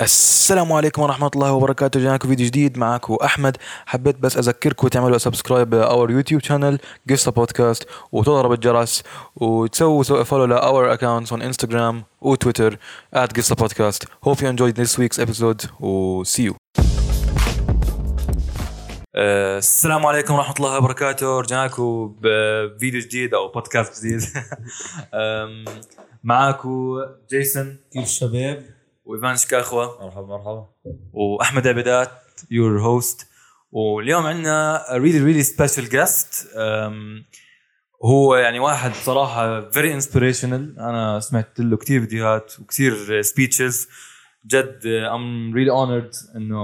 السلام عليكم ورحمة الله وبركاته. جاكم فيديو جديد معكم أحمد. حبيت بس أذكركم تعملوا subscribe ل our YouTube channel قصة بودكاست وتضرب الجرس وتسووا follow ل our accounts on Instagram وتويتر at قصة بودكاست hope you enjoyed this week's episode و see you. آه، السلام عليكم ورحمة الله وبركاته. رجعنا لكم بفيديو جديد أو بودكاست جديد. معاكم جيسون. كيف الشباب؟ وإيفان شكاخوة مرحبا مرحبا. وأحمد عبيدات your host واليوم عندنا really really special guest هو يعني واحد صراحة very inspirational أنا سمعت له كثير فيديوهات وكثير speeches جد I'm really honored إنه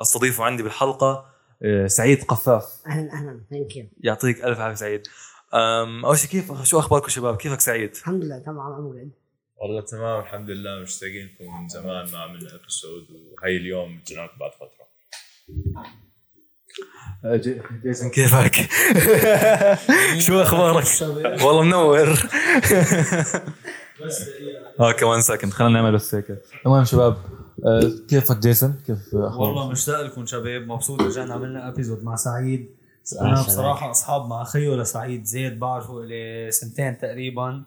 أستضيفه عندي بالحلقة. آه، سعيد قفاف. أهلا أهلا. thank you يعطيك ألف عافية سعيد. أول شيء كيف شو أخباركم شباب؟ كيفك سعيد؟ الحمد لله تمام I'm good والله تمام الحمد لله مشتاقين لكم من زمان ما عملنا episode وهي اليوم جينا لكم بعد فترة. آه، جي- جيسون كيفك؟ شو أخبارك؟ والله منور. آه كمان second خلينا نعمل بس هيك. تمام شباب آه، كيفك جيسون؟ كيف أخبارك؟ والله مشتاق لكم شباب مبسوط رجعنا عملنا episode مع سعيد. أنا. بصراحة أصحاب مع خيو لسعيد زيد بعرفه لي سنتين تقريبا.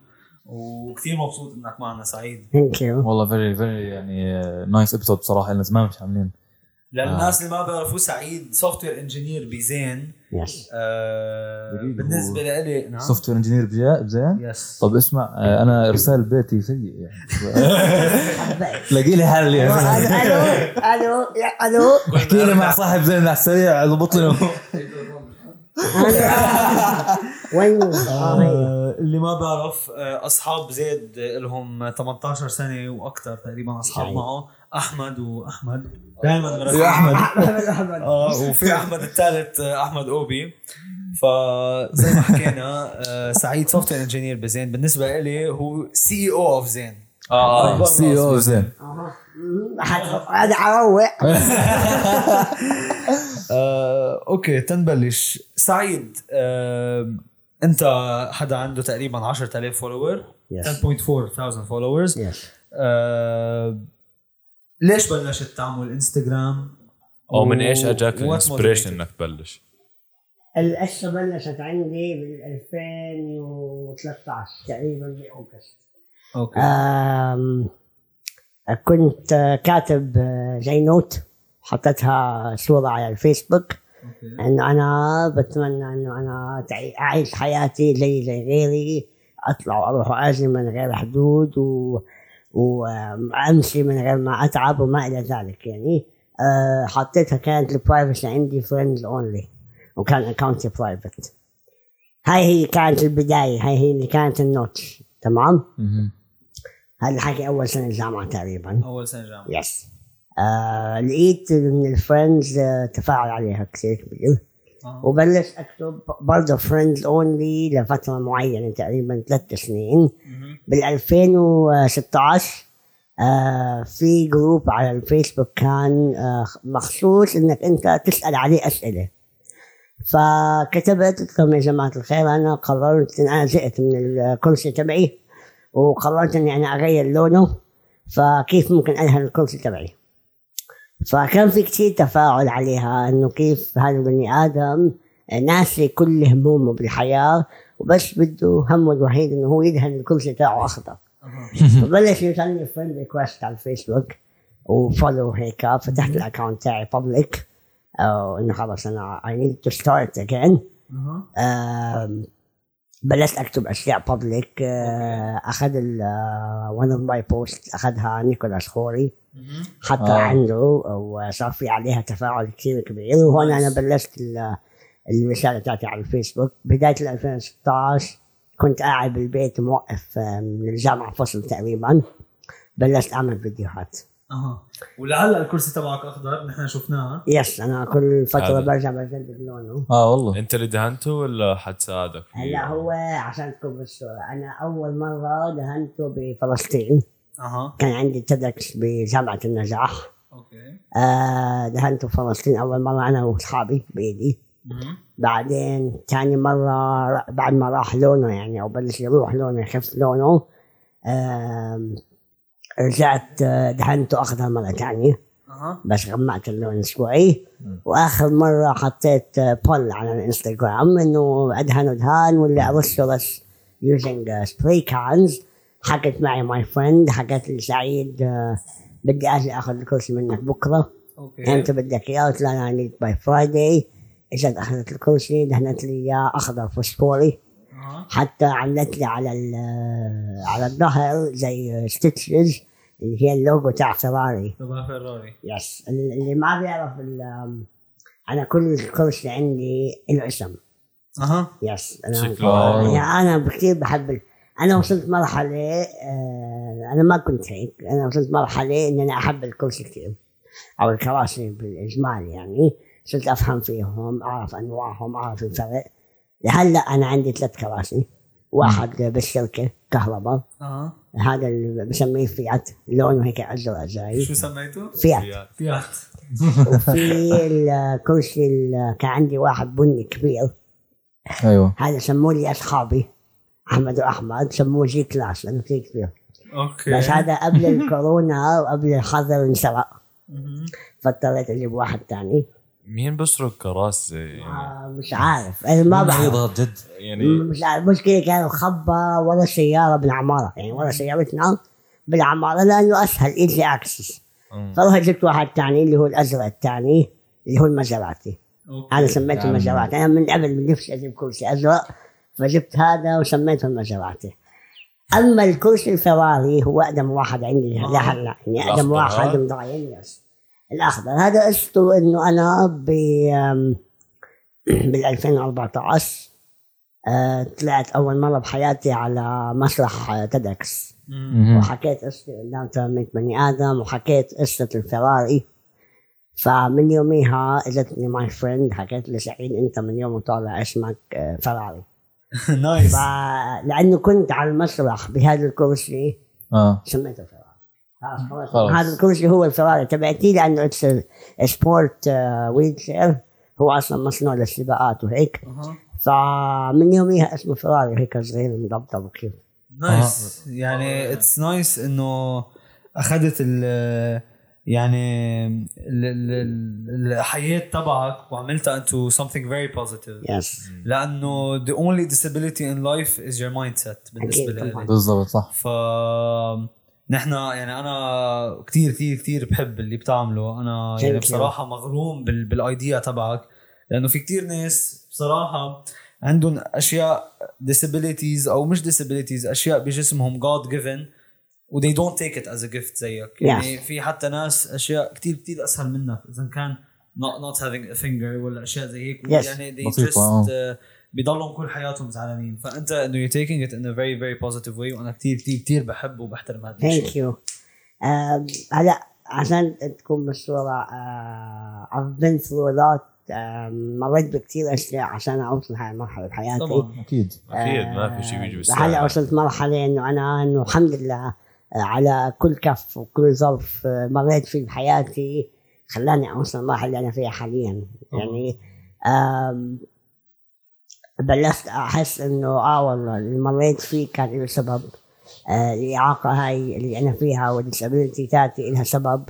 وكثير مبسوط إنك معنا سعيد. thank you والله very very يعني nice episode بصراحة لنا زمان مش عاملين. للناس اللي ما بيعرفوه سعيد software engineer بزين. yes آه بالنسبة لي نعم. software engineer بزين؟ yes طب اسمع آه، أنا ارسال بيتي سيء يعني. تلاقي لي حل ألو ألو يا ألو. احكي لي مع صاحب زين على السريع ضبط لي آه،. آه، اللي ما بعرف آه، أصحاب زيد لهم 18 سنة وأكثر تقريبا أصحاب. معه. أحمد وأحمد. دائما يا أحمد. أحمد. أحمد آه وفي أحمد الثالث أحمد أوبي. فزي ما حكينا سعيد software engineer بزين. بالنسبة لي هو CEO of زين. آه CEO زين. مم، حد- هذا عروق okay تنبلش. سعيد انت حدا عنده تقريبا 10000 follower yes 10.4 thousand followers yes آه، ليش بلشت تعمل انستغرام أو من إيش أجاك ال inspiration? إنك تبلش؟ القصة بلشت عندي بال 2013 تقريبا ب August okay. كنت كاتب زي note حطيتها صورة على الفيسبوك. انه أنا بتمنى إنه أنا أعيش حياتي زي زي غيري أطلع وأروح وأجي من غير حدود و وأمشي من غير ما أتعب وما إلى ذلك يعني. أه حطيتها كانت ال privacy عندي friends only وكان account ي private هاي هي كانت البداية هاي هي اللي كانت ال note تمام؟ هذا الحكي أول سنة جامعة تقريبا. أول سنة جامعة. yes آه لقيت من ال friends آه تفاعل عليها كثير كبير آه. وبلشت أكتب برضه friends only لفترة معينة تقريبا ثلاث سنين. بال 2016 آه في group على الفيسبوك كان آه مخصوص إنك أنت تسأل عليه أسئلة فكتبت لهم يا جماعة الخير أنا قررت إن أنا زهقت من الكرسي تبعي وقررت إني أنا أغير لونه فكيف ممكن ادهن الكرسي تبعي فكان في كثير تفاعل عليها إنه كيف هذا البني آدم ناسي كل همومه بالحياة وبس بده همه الوحيد إنه هو يدهن الكرسي تاعه اخضر فبلش يوصلني friend request على الفيسبوك و follow هيك فتحت ال account تاعي public إنه خلص أنا to start again. أها. آم، بلشت أكتب أشياء public أخذ ال one of my post أخذها نيكولاس خوري. حطها آه. عنده وصار في عليها تفاعل كثير كبير. وهون أنا بلشت ال- الرساله تاعتي على الفيسبوك. بداية ال 2016 كنت قاعد بالبيت موقف آه، من الجامعة فصل تقريبا. بلشت أعمل فيديوهات. أها. ولهلأ الكرسي تبعك أخضر نحن شفناه. yes أنا كل فترة. برجع بجدد لونه. آه والله. أنت اللي دهنته ولا حد ساعدك؟ فيه؟ هلا هو عشان تكون بالصورة. أنا أول مرة دهنته بفلسطين. أها. كان عندي TEDx بجامعة النجاح. okay. آه دهنته فلسطين أول مرة أنا وأصحابي بايدي. بعدين تاني مرة بعد ما راح لونه يعني أو بلش يروح لونه يخف لونه آم، رجعت آه، دهنته اخضر مرة ثانية أها. بس غمقت اللون شوي. وآخر مرة حطيت آه، poll على الإنستغرام إنه أدهنه دهان ولا ارشه بس using spray cans حكت معي my friend حكت لي سعيد آه، بدي أجي آخذ الكرسي منك بكرة. okay. أنت بدك إياه قلت لها أنا need by Friday إجت أخذت الكرسي دهنت لي إياه أخضر فوسفوري حتى عملت لي على ال- على الظهر زي stitches اللي هي اللوجو تاع فيراري تبع فيراري yes اللي ما بيعرف ال- أنا كل كرسي عندي له اسم. أها. yes أنا شكله يعني أنا كثير بحب أنا وصلت مرحلة آه، أنا ما كنت هيك. أنا وصلت مرحلة ان أنا أحب الكرسي كثير أو الكراسي بالإجمال يعني. صرت أفهم فيهم أعرف أنواعهم أعرف الفرق. لهلأ أنا عندي ثلاث كراسي. واحد بالشركة كهرباء. أها هذا اللي بسميه فيات. لونه هيك أزرق زي شو سميته؟ فيات. فيات. وفي الكرسي ال- كان عندي واحد بني كبير. أيوه. هذا سموه لي أصحابي. أحمد وأحمد سموه G Class لأنه كثير كبير. okay. بس هذا قبل الكورونا وقبل الحظر انسرق. فاضطريت أجيب واحد ثاني مين بسرق كراسي يعني آه مش عارف. أنا ما بعرف. جد يعني مش عارف. المشكلة كانوا خبى ورا سيارة بالعماره يعني ورا سيارتنا بالعماره لأنه أسهل easy access. فرحت جبت واحد ثاني اللي هو الأزرق الثاني اللي هو المزرعتي أنا سميته المزرعتي أنا من قبل من نفسي أجيب كرسي أزرق. فجبت هذا وسميته المزرعتي أما الكرسي الفراري هو أقدم واحد عندي لهلا يعني أقدم واحد Yes. الأخضر هذا قصته إنه أنا ب بال 2014 آه، طلعت أول مرة بحياتي على مسرح TEDx. وحكيت قصتي قدام 800 بني آدم وحكيت قصة الفراري. فمن يوميها اجتني my friend حكيت لي سعيد أنت من يوم طالع اسمك آه، فراري. Nice فلأنه كنت على المسرح بهذا الكرسي. آه. سميته فراري خلاص خلاص. خلاص. هذا الكرسي هو الفراري تبعتي لأنه it's sport wheelchair هو أصلا مصنوع للسباقات وهيك. فمن يوميها اسمه فراري هيك صغير مضبطب وكيف. Nice يعني it's nice إنه أخذت ال يعني ال- ال- ال- الحياة تبعك وعملتها into something very positive. Yes لأنه the only disability in life is your mindset بالنسبة. لي. بالضبط صح. ف نحن يعني أنا كثير كثير كثير بحب اللي بتعمله. أنا يعني. بصراحة مغروم بال بالايديا تبعك. لأنه في كثير ناس بصراحة عندهم أشياء disabilities أو مش disabilities أشياء بجسمهم God given. و they don't take it as a gift زيك. يعني في حتى ناس أشياء كثير كثير أسهل منك. إذا كان not, not having a finger ولا أشياء زي هيك. Yes. يعني they just آه. uh, بيضلهم كل حياتهم زعلانين. فأنت إنه you're taking it in a very very positive way. وأنا كثير كثير كثير بحب وبحترم هذا الشيء. Thank you هلا عشان تكون بالصورة uh, I've been through a lot. مريت بكثير أشياء عشان أوصل هاي المرحلة بحياتي. طبعا أكيد. أكيد ما في شيء بيجي هلا بالسهل وصلت مرحلة إنه أنا إنه الحمد لله آه، على كل كف وكل ظرف آه، مريت فيه بحياتي خلاني أوصل المرحلة اللي أنا فيها حاليا. يعني بلشت أحس إنه آه والله اللي مريت فيه كان له سبب. آه الإعاقة هاي اللي أنا فيها وال disability تاعتي لها سبب.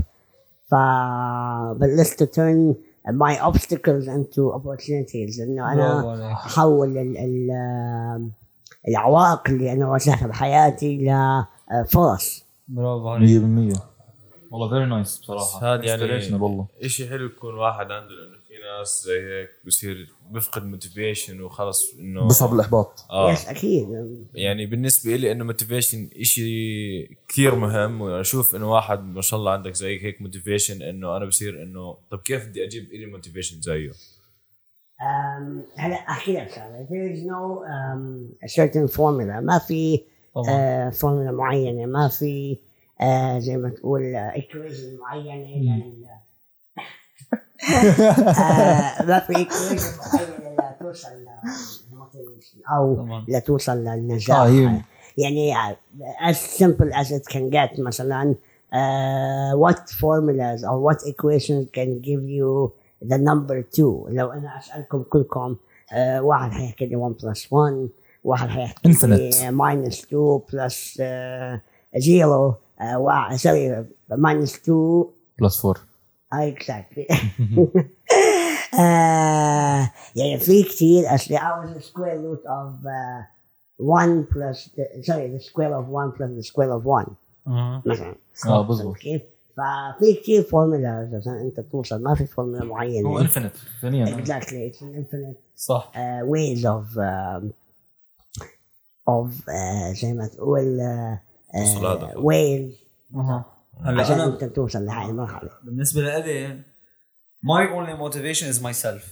فبلشت turn my obstacles into opportunities. إنه أنا. أحول ال ال العوائق اللي أنا واجهتها بحياتي لفرص برافو عليك. 100% والله very nice بصراحة. هذا يعني- والله. إشي حلو يكون واحد عنده لأنه في ناس زي هيك بصير بفقد motivation وخلص إنه بصعب الإحباط. آه. Yes أكيد. يعني بالنسبة لي إنه motivation إشي كثير مهم وأشوف إنه واحد ما شاء الله عندك زي هيك motivation إنه أنا بصير إنه طب كيف بدي أجيب إلي motivation زيه؟ هلا أحكي لك شغلة. There is no um, a certain formula. ما في طبعا. فورمولا معينة. ما في uh, زي ما تقول equation معينة لل آه، ما في equation معينة لتوصل لل motivation أو. لتوصل للنجاح. آه، هي- يعني as simple as it can get. مثلا uh, what formulas or what equations can give you the number two. لو أنا أسألكم كلكم uh, واحد حيحكي لي 1 plus 1 واحد حيحكي Infinite. minus 2 plus uh, 0 sorry minus 2 plus 4 exactly آه، يعني في كثير اصلي I was the square root of uh, 1 plus the, sorry the square of 1 plus the square of 1 مثلا. آه بالضبط. كيف؟ ففي كثير formulas عشان أنت توصل ما في فورمولا معينة. هو infinite ثانيا. Exactly it's an infinite صح. uh, ways of of uh, زي ما تقول توصل هذا. ways هلا عشان أنت توصل لهاي المرحله بالنسبة لإلي my only motivation is myself.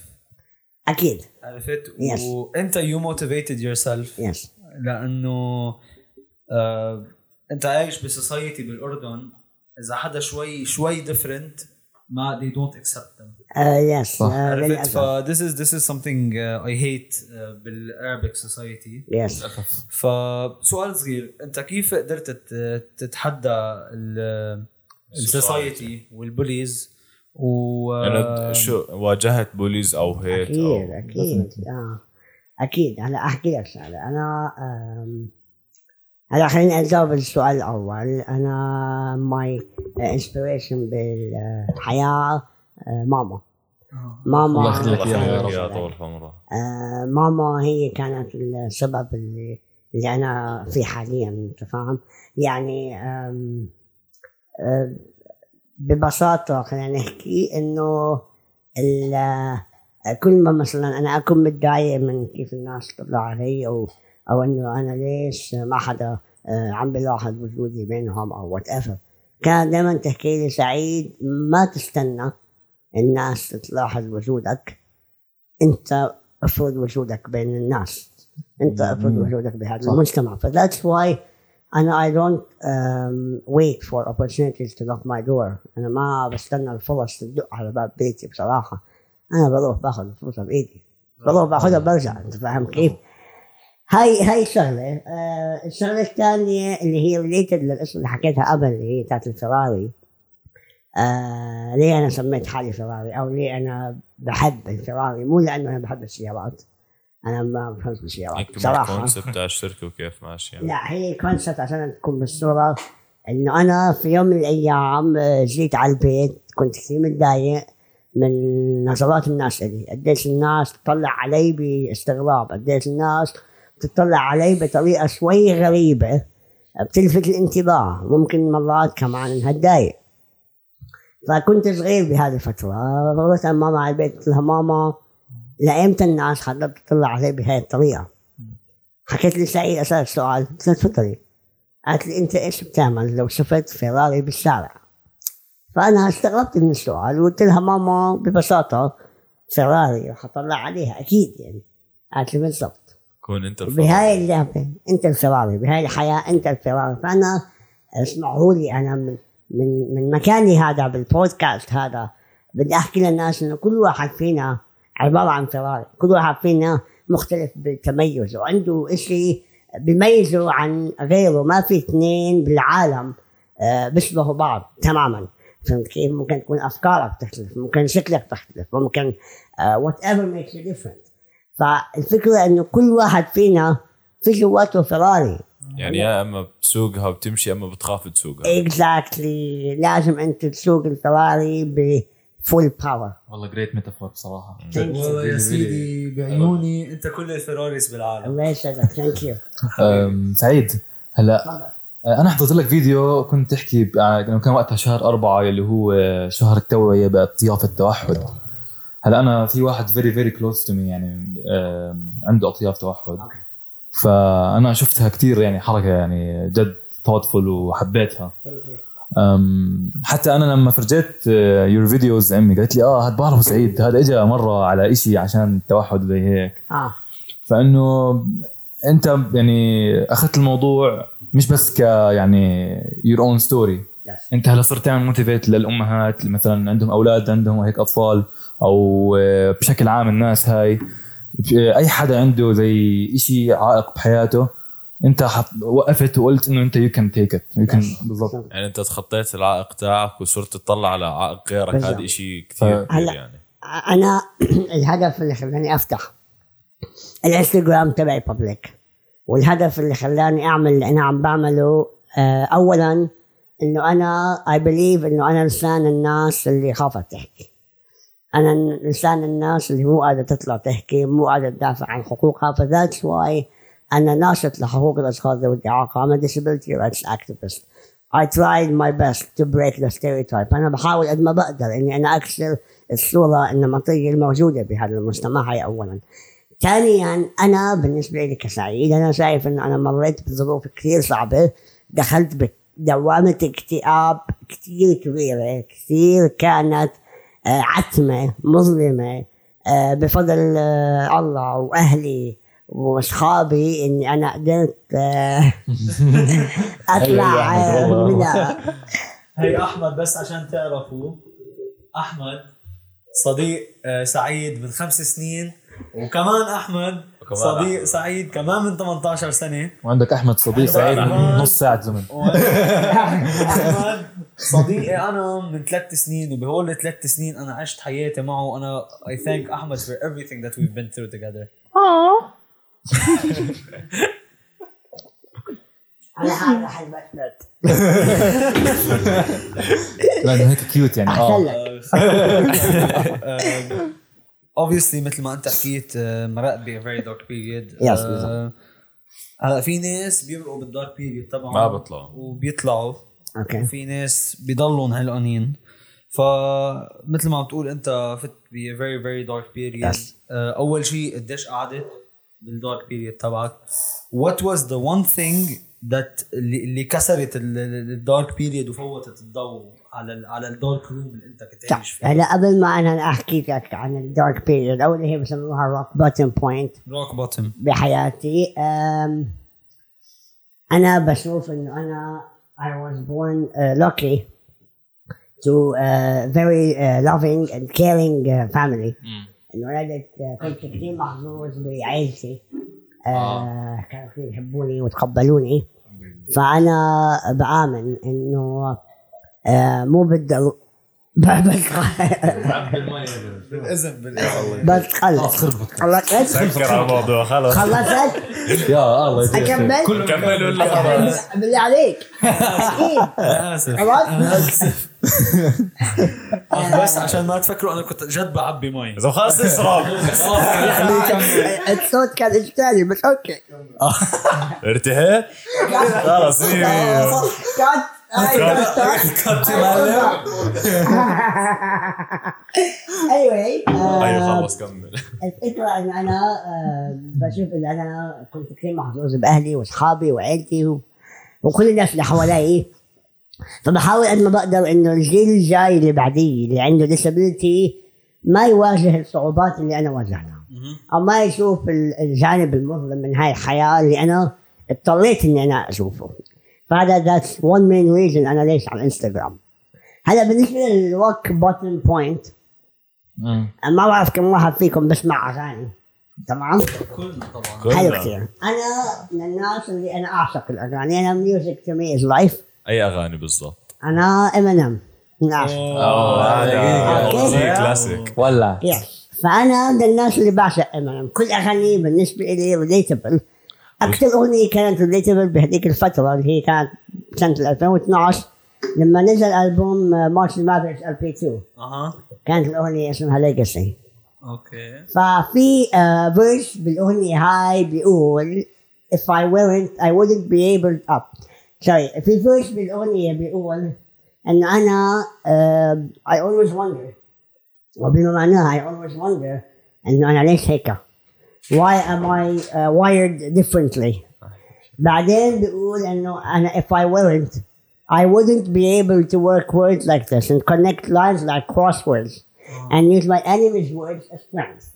أكيد. عرفت؟ Yes. وأنت you motivated yourself. Yes لأنه آه أنت عايش ب society بالأردن. إذا حدا شوي شوي different ما they don't accept them. Yes صح. عرفت؟ للاسف ف this is this is something uh, I hate uh, بال Arabic society yes فسؤال صغير. أنت كيف قدرت تت- تتحدى ال society وال bullies؟ و يعني شو واجهت bullies أو هيك أكيد أو أكيد. آه أكيد. هلا أحكي لك شغلة. أنا هلا خليني أجاوب السؤال الأول. أنا my inspiration بالحياة آه، ماما. ماما الله يخليك يا طول عمره آه، ماما هي كانت السبب اللي اللي أنا فيه حاليا أنت فاهم؟ يعني آم، آه، ببساطة خلينا نحكي إنه آه، كل ما مثلا أنا أكون متضايق من كيف الناس تطلع علي أو أو إنه أنا ليش ما حدا آه، عم بلاحظ وجودي بينهم أو وات ايفر كان دائما تحكي لي سعيد ما تستنى الناس تلاحظ وجودك. أنت افرض وجودك بين الناس. أنت افرض وجودك بهذا. المجتمع. ف that's why أنا don't um, wait for opportunities to knock my door. أنا ما بستنى الفرص تدق على باب بيتي بصراحة. أنا بروح باخذ الفرصة بإيدي. بروح باخذها برجع. أنت فاهم كيف؟ هاي هاي شغلة. آه الشغلة الثانية اللي هي related للاسم اللي حكيتها قبل اللي هي تاعت الفراري آه ليه أنا سميت حالي فراري أو ليه أنا بحب الفراري مو لأنه أنا بحب السيارات. أنا ما بفهم بالسيارات بصراحة. ال concept تاع الشركة وكيف ماشي يعني. لا هي concept عشان تكون بالصورة إنه أنا في يوم من الأيام آه، جيت على البيت كنت كثير متضايق من نظرات الناس إلي. قديش الناس تطلع علي باستغراب. قديش الناس تطلع علي بطريقة شوي غريبة. بتلفت الانتباه ممكن مرات كمان انها تضايق فكنت صغير بهذه الفترة عند ماما على البيت قلت لها ماما لأيمتى الناس حضرتك تطلع علي بهذه الطريقة؟ حكيت لي سعيد أسألك سؤال. قلت لها تفضلي. قالت لي أنت إيش بتعمل لو شفت فيراري بالشارع؟ فأنا استغربت من السؤال وقلت لها ماما ببساطة فيراري حطلع عليها أكيد يعني. قالت لي بالضبط. كون أنت الفضل. بهاي اللعبة أنت الفيراري بهاي الحياة أنت الفيراري فأنا اسمعوا لي أنا من من من مكاني هذا بالبودكاست هذا بدي أحكي للناس إنه كل واحد فينا عبارة عن فيراري كل واحد فينا مختلف بتميزه. وعنده إشي بيميزه عن غيره. ما في اثنين بالعالم آه، بيشبهوا بعض تماما. فهمت كيف؟ ممكن تكون أفكارك تختلف ممكن شكلك تختلف ممكن Whatever makes you different فالفكرة إنه كل واحد فينا في جواته فيراري يعني يا إما بتسوقها وبتمشي إما بتخاف تسوقها. Exactly لازم أنت تسوق الفيراري ب full power والله great metaphor بصراحة. والله يا سيدي بعيوني أنت كل ال Ferraris بالعالم. الله يسعدك. Thank you سعيد هلا. آه، أنا حضرت لك فيديو كنت تحكي آه، كان وقتها شهر أربعة اللي هو شهر التوعية بأطياف التوحد. هلا أنا في واحد very very close to me يعني عنده أطياف توحد. فأنا شفتها كثير يعني حركة يعني جد thoughtful وحبيتها. حتى أنا لما فرجيت your videos لأمي قالت لي آه هذا بعرفه سعيد. هذا اجى مرة على إشي عشان التوحد زي هيك. آه. فإنه أنت يعني أخذت الموضوع مش بس ك يعني your own story. أنت هلا صرت تعمل motivate للأمهات مثلا عندهم أولاد عندهم هيك أطفال. أو آه، بشكل عام الناس هاي آه، أي حدا عنده زي إشي عائق بحياته أنت حط وقفت وقلت إنه أنت you can take it you can بالضبط يعني أنت تخطيت العائق تاعك وصرت تطلع على عائق غيرك. هذا إشي كثير كبير هلا. يعني أنا الهدف اللي خلاني أفتح الإنستغرام تبعي public والهدف اللي خلاني أعمل اللي أنا عم بعمله آه، اولا إنه أنا I believe إنه أنا لسان الناس اللي خافت تحكي أنا لسان الناس اللي مو قادره تطلع تحكي مو قادره تدافع عن حقوقها ف that's why أنا ناشط لحقوق الأشخاص ذوي الاعاقه I'm a disability rights activist. I tried my best to break the stereotype. أنا بحاول قد ما بقدر إني أنا أكسر الصورة النمطية الموجودة بهذا المجتمع هاي أولا. ثانيا أنا بالنسبة لي كسعيد أنا شايف إنه أنا مريت بظروف كثير صعبة دخلت بدوامة اكتئاب كثير كبيرة كثير كانت عتمة مظلمة آه، بفضل آه، الله وأهلي وأصحابي إني أنا قدرت آه، أطلع آه، هي أحمد بس عشان تعرفوا أحمد صديق آه، سعيد من خمس سنين وكمان أحمد صديق. سعيد كمان من 18 سنة. وعندك أحمد صديق سعيد من نص ساعة زمن. أحمد صديقي أنا من ثلاث سنين وبهول الثلاث سنين أنا عشت حياتي معه وأنا I thank احمد for everything that we've been through together. أنا هذا حلبت لأنه هيك cute يعني. آه obviously مثل ما أنت حكيت مرقت ب very dark period. Yes, آه، هلا في ناس بيمرقوا بال dark period طبعا. ما بيطلعوا. وبيطلعوا. Okay. وفي ناس بيضلوا علقانين فمثل ما عم تقول أنت فت ب dark period. Yes. آه، أول شيء قديش قعدت بال dark period تبعك. What was the one thing that اللي, كسرت ال dark period وفوتت الضوء على على ال dark room اللي أنت كنت عايش فيه؟ هلا قبل ما أنا أحكي لك عن ال dark period أو اللي هي بسموها rock bottom point rock bottom بحياتي. أنا بشوف إنه أنا I was born uh, lucky to a very uh, loving and caring uh, family. انولدت uh, كنت كثير محظوظ بعائلتي uh, كانوا كثير يحبوني وتقبلوني فأنا بآمن إنه uh, مو بالضرورة بالإذن بالإذن. بس خلص خلصت سكر على الموضوع خلص خلصت يا الله. أكمل؟ كمل ولا خلاص؟ بالله عليك. أكيد. آسف. خلاص. بس عشان ما تفكروا أنا كنت جد بعبي مي إذا خلص اشرب الصوت كان اجتاني بس okay. ارتحت؟ خلص إيه. cut anyway أيوه آه، خلص كمل. الفكرة إن أنا آه، بشوف إن أنا كنت كثير محظوظ بأهلي وأصحابي وعيلتي وكل الناس اللي حوالي فبحاول قد ما بقدر إنه الجيل الجاي اللي بعدي اللي عنده disability ما يواجه الصعوبات اللي أنا واجهتها أو ما يشوف ال- الجانب المظلم من هاي الحياة اللي أنا اضطريت إني أنا أشوفه. فهذا that's one main reason أنا ليش على الانستغرام هلا بالنسبة لل rock bottom point ما بعرف كم واحد فيكم بسمع أغاني. تمام؟ كلنا. طبعا حلو كلنا. كثير. أنا من الناس اللي أنا أعشق الأغاني. أنا music to me is life أي أغاني بالضبط. أنا امينيم من العاشق هذا كلاسيك ولا Yes فأنا من الناس اللي بعشق امينيم كل اغانيه بالنسبة لي relatable أكثر أغنية كانت relatable بهذيك الفترة اللي هي كانت سنة 2012 لما نزل ألبوم Marshall Mathers LP 2 أها. كانت الأغنية اسمها Legacy okay. ففي verse بالأغنية هاي بيقول if I weren't I wouldn't be able up sorry في فيرس بالأغنية بيقول انه أنا uh, I always wonder. وبما معناها I always wonder انه أنا ليش هيك؟ Why am I uh, wired differently? بعدين بيقول انه أنا if I weren't I wouldn't be able to work words like this and connect lines like crosswords and use my enemy's words as strength.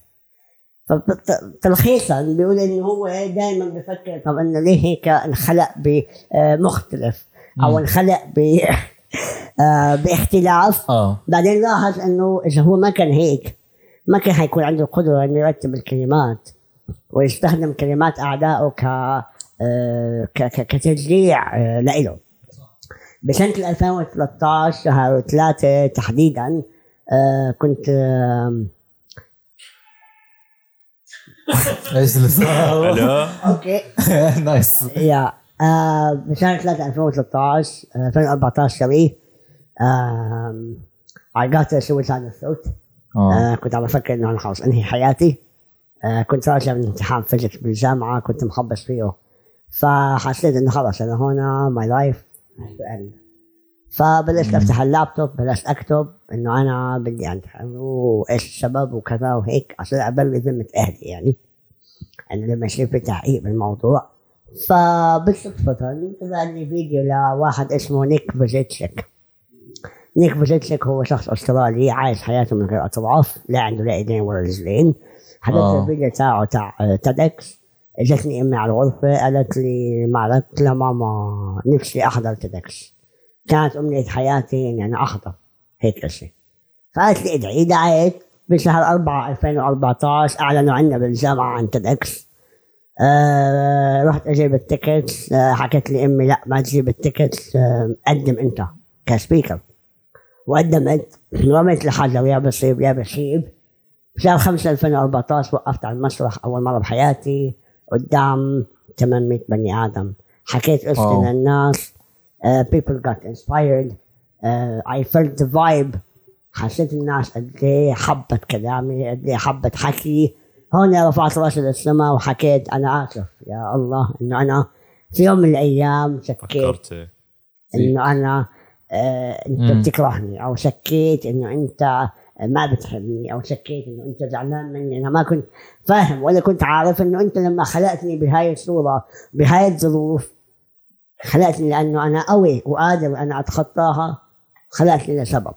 فتلخيصا بيقول انه هو دائما بفكر طب انه ليه هيك انخلق بمختلف أو انخلق ب باختلاف بعدين لاحظ انه اذا هو ما كان هيك ما كان حيكون عنده القدره انه يرتب الكلمات ويستخدم كلمات اعدائه ك آه، ك- ك- كتشجيع آه، لإله. بسنة 2013 شهر ثلاثة تحديدا آه، كنت أيش اللي صار؟ ألو okay. Nice. يا بشهر 3 2013 آه، 2014 sorry I got آه. آه كنت عم بفكر إنه أنا خلص أنهي حياتي. كنت راجع من امتحان physics بالجامعة كنت مخبص فيه. فحسيت إنه خلص أنا هنا my life فبلشت أفتح اللابتوب بلشت أكتب إنه أنا بدي انتحر وإيش السبب وكذا وهيك عشان أبري ذمة أهلي يعني. إنه لما يصير في تحقيق بالموضوع. فبالصدفة طلع لي فيديو لواحد اسمه Nick Vujicic Nick Vujicic هو شخص أسترالي عايش حياته من غير أطراف لا عنده لا إيدين ولا رجلين. حضرت. الفيديو تاعه تاع TEDx اجتني امي على الغرفة قالت لي ما لها ماما نفسي أحضر TEDx كانت أمنية حياتي إني أنا أحضر هيك شيء. فقالت لي ادعي دعيت بشهر 4 2014 أعلنوا عنا بالجامعة عن TEDx آه رحت أجيب ال ticket آه حكت لي إمي لا ما تجيب ال ticket آه قدم أنت ك speaker. وقدمت رميت الحجر يا بصيب يا بخيب بشهر 5 2014 وقفت على المسرح أول مرة بحياتي قدام 800 بني آدم حكيت قصتي. للناس uh, people got inspired uh, I felt the vibe حسيت الناس قد إيه حبت كلامي قد إيه حبت حكي هون رفعت راسي للسماء وحكيت أنا آسف يا الله إنه أنا في يوم من الأيام شكيت إنه أنا آه أنت مم. بتكرهني أو شكيت إنه أنت ما بتحبني أو شكيت إنه أنت زعلان مني أنا ما كنت فاهم ولا كنت عارف إنه أنت لما خلقتني بهاي الصورة بهاي الظروف خلقتني لأنه أنا قوي وقادر أنا أتخطاها خلقتني لسبب.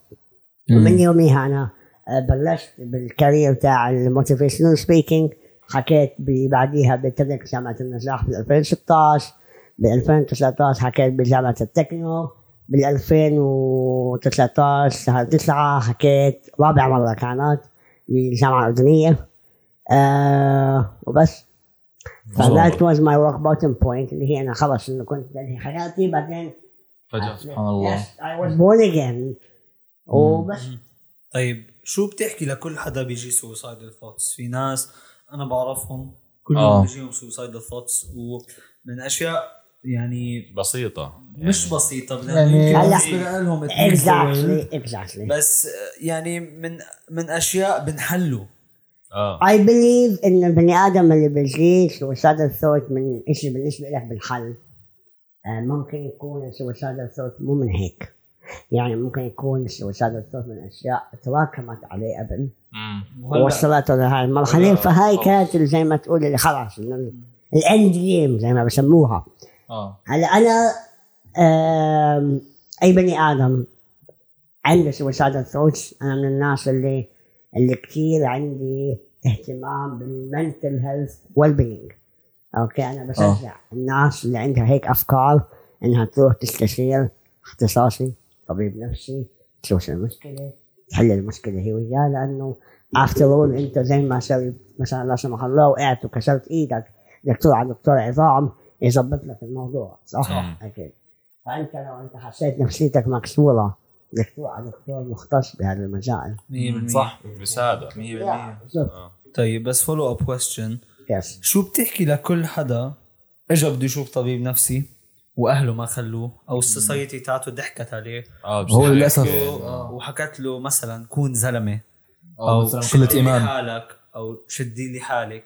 ومن يوميها أنا آه، بلشت بال career تاع ال motivational speaking حكيت بعديها بتدريس جامعة النجاح بال 2016 ب 2019 حكيت بجامعة التكنو. بال 2019 شهر 9 حكيت رابع مرة كانت بالجامعة الأردنية. آه وبس. ف that was my rock bottom point اللي هي أنا خلص إنه كنت بنهي حياتي بعدين فجأة سبحان الله. Yes, I was born again. وبس. طيب شو بتحكي لكل حدا بيجي suicidal thoughts في ناس أنا بعرفهم كلهم آه. بيجيهم suicidal thoughts ومن أشياء يعني بسيطة. مش بسيطة لأنه يعني- هلا- لهم exactly exactly. بس يعني من من أشياء بنحلوا آه. I believe إن البني آدم اللي بيجيه suicidal thought من شيء بالنسبة لك بالحل آه، ممكن يكون suicidal thought مو من هيك. يعني ممكن يكون suicidal thought من أشياء تراكمت عليه قبل وهلأ وصلته لهاي المرحلة. فهاي كانت زي ما تقول اللي خلاص الاند جيم زي ما بسموها. آه. هلا أنا أي بني آدم عنده suicidal thoughts أنا من الناس اللي اللي كثير عندي اهتمام بال mental health well being okay أنا بشجع الناس اللي عندها هيك أفكار إنها تروح تستشير اختصاصي طبيب نفسي تشوف شو المشكلة تحل المشكلة هي وياه لأنه after all زي ما so مثلا لا سمح الله وقعت وكسرت إيدك دكتور على دكتور عظام يظبط لك الموضوع صح؟ صح. أكيد. فأنت لو أنت حسيت نفسيتك مكسورة دكتور على دكتور مختص بهذا المجال 100% صح بساعدة 100% بالضبط. طيب بس follow up question yes شو بتحكي لكل حدا اجى بده يشوف طبيب نفسي وأهله ما خلوه أو ال society تاعته ضحكت عليه؟ آه هو للأسف. يحكي. و- وحكت له مثلا كون زلمة. أو مثلا شدي قله ايمان حالك. أو شدي لي حالك.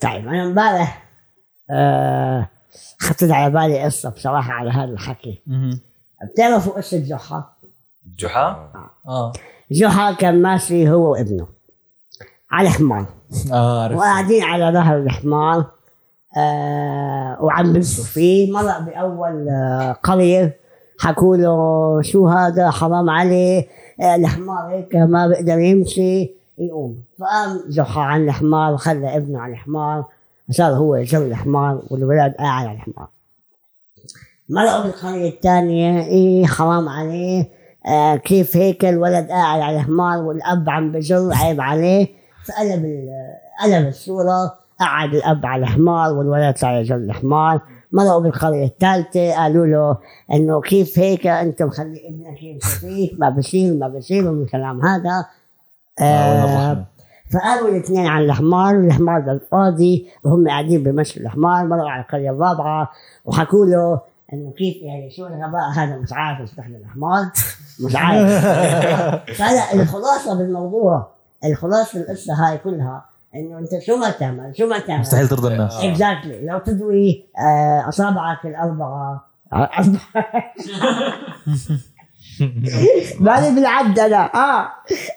طيب أنا إمبارح آه خطرت على بالي قصة بصراحة على هذا الحكي. بتعرفوا قصة جحا؟ جحا؟ آه. جحا كان ماشي هو وابنه على حمار آه عرفت. وقاعدين على ظهر الحمار آه وعم بمشوا فيه. مرق بأول آه قرية حكوا له شو هذا حرام عليه آه الحمار هيك ما بيقدر يمشي يقوم. فقام جحا عن الحمار خلى ابنه على الحمار. صار هو يجر الحمار والولاد قاعد على الحمار مرقوا بالقرية الثانية إيه حرام عليه. آه كيف هيك الولد قاعد على الحمار والأب عم بجر عيب عليه. فقلب قلب الصورة قعد الأب على الحمار والولد صار يجر الحمار مرقوا بالقرية الثالثة قالوا له إنه كيف هيك أنت مخلي ابنك يمشي فيك؟ ما بصير ما بصير ومن الكلام هذا. آه، فقالوا الاثنين على الحمار الحمار بالفاضي وهم قاعدين بمشوا الحمار مروا على القرية الرابعة وحكوا له إنه كيف يعني شو الغباء هذا؟ مش عارف يستخدم الحمار مش عارف. فهلا الخلاصة بالموضوع الخلاصة القصة هاي كلها إنه أنت شو ما تعمل شو ما تعمل مستحيل ترضى الناس. اكزاكتلي لو تدوي آه، أصابعك الأربعة ماني بالعد أنا. آه